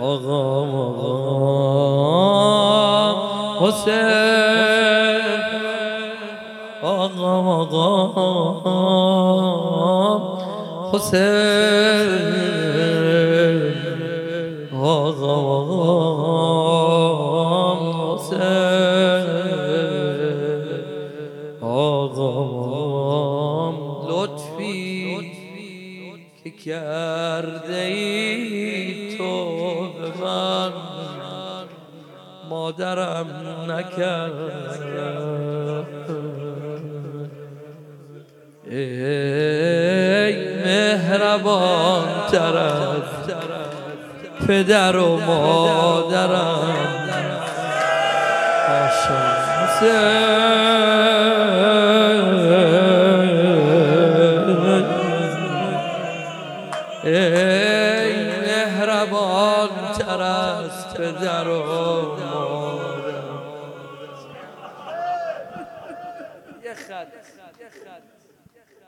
آقا حسین. آقا آقا حسین. آقا حسین. آقا لطفی که مادرم نکرد. ای مهربان طرف پدر و مادرم. ای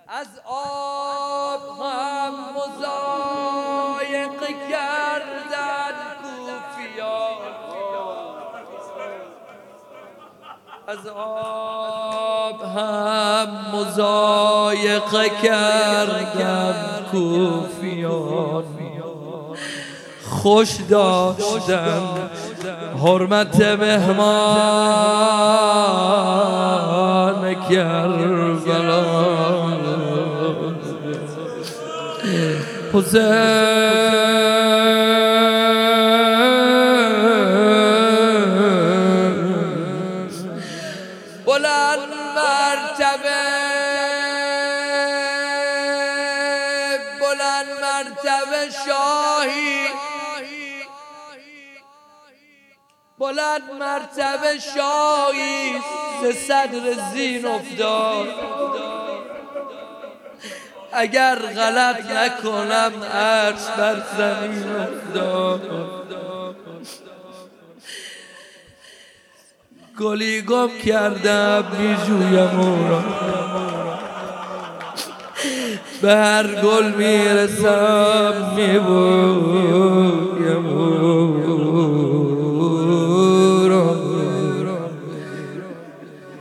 از آب هم مزایق کردن کوفیان. از آب هم مزایقه کردن کوفیان. خوش داشتم حرمت مهمان. کربلا حسین بلند مرتبه بلند مرتبه شاهی ز صدر زین افتاد. اگر غلط نکنم عرش بر زمین افتاد. گلی گم کردم میجویم او را. به هر گل می‌رسم میبویم او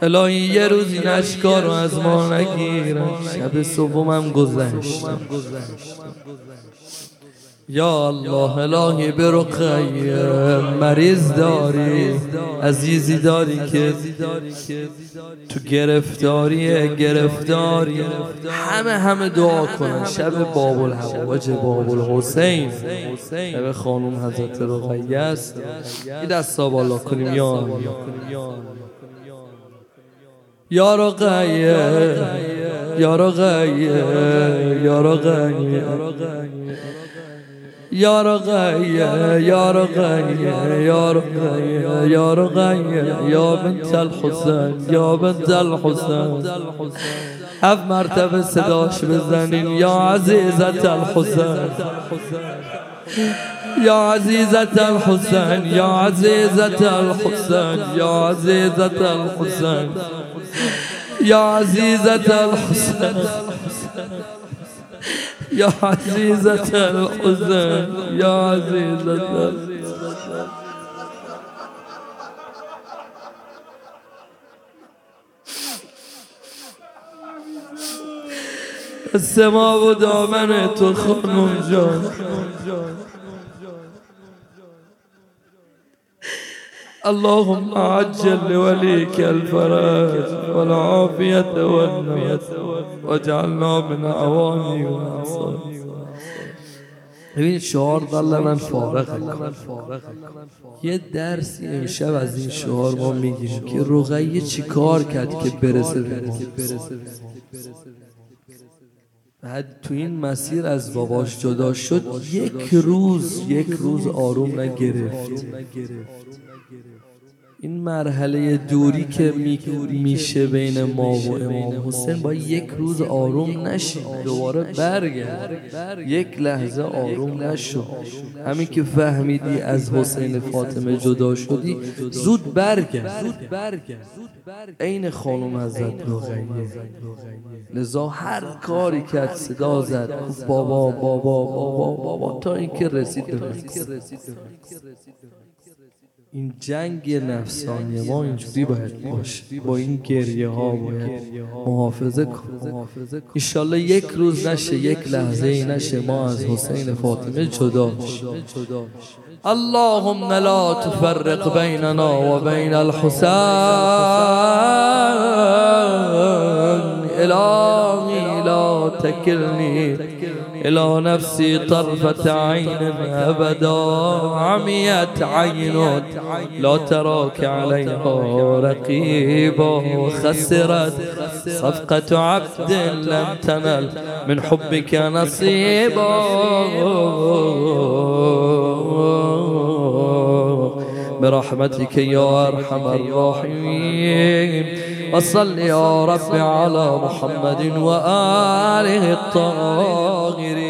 الهی یه روزی نشکار رو از ما نگیرم شب صبحم گذشتم یا الله الهی به رقیه مریض داری عزیزی داری که تو گرفتاری گرفتاری. همه همه دعا کنن. شب باب الحواج باب الحسین شب خانوم حضرت رقیه است. یه دستا بالا کنیم یا يا رغاية يا رغاية يا رغاية يا رغاية يا رغاية يا رغاية يا رغاية يا بنت الحسين يا بنت الحسين هف مرتبة صداش بزنين يا عزيزة الحسن. يا عزيزة الحسين يا عزيزة الحسين يا عزيزة الحسين يا عزيزة الحسن. يا عزيزة الحسن يا عزيزة السماء ودامنت وخرم جار اللهم عجل لوليك الفرج والعافية والنصر واجعلنا من عواني والأنصار ببینید شعار والا من فارغ یه درسی امشب از این شعار ما میگیم که رقیه چی کار کرد که برسه به ما؟ بعد تو این مسیر از باباش جدا شد یک روز یک روز آروم نگرفت. این مرحله دوری که میشه بین ما و امام حسین با یک روز آروم نشی دوباره برگرد. یک لحظه آروم نشو. همین که فهمیدی از حسین فاطمه جدا شدی زود برگرد. عین خانم حضرت رقیه لذا هر کاری که صدا زد بابا بابا بابا بابا تا اینکه رسید به این جنگ نفسانی ما اینجوری باید باشه با این گریه ها باید محافظه کن ایشالله یک روز نشه یک لحظه ای نشه ما از حسین فاطمه جدا اللهم لا تفرق بیننا و بین الحسین الهی لا تکلنی. إلى نفسي طرفة عين أبدا عميت عين. لا تراك عليها رقيبا وخسرت صفقة عبد لم تنل من حبك نصيبا برحمتك يا أرحم الراحمين. وصل يا رب على محمد وآله الطاهرين. الصاغرين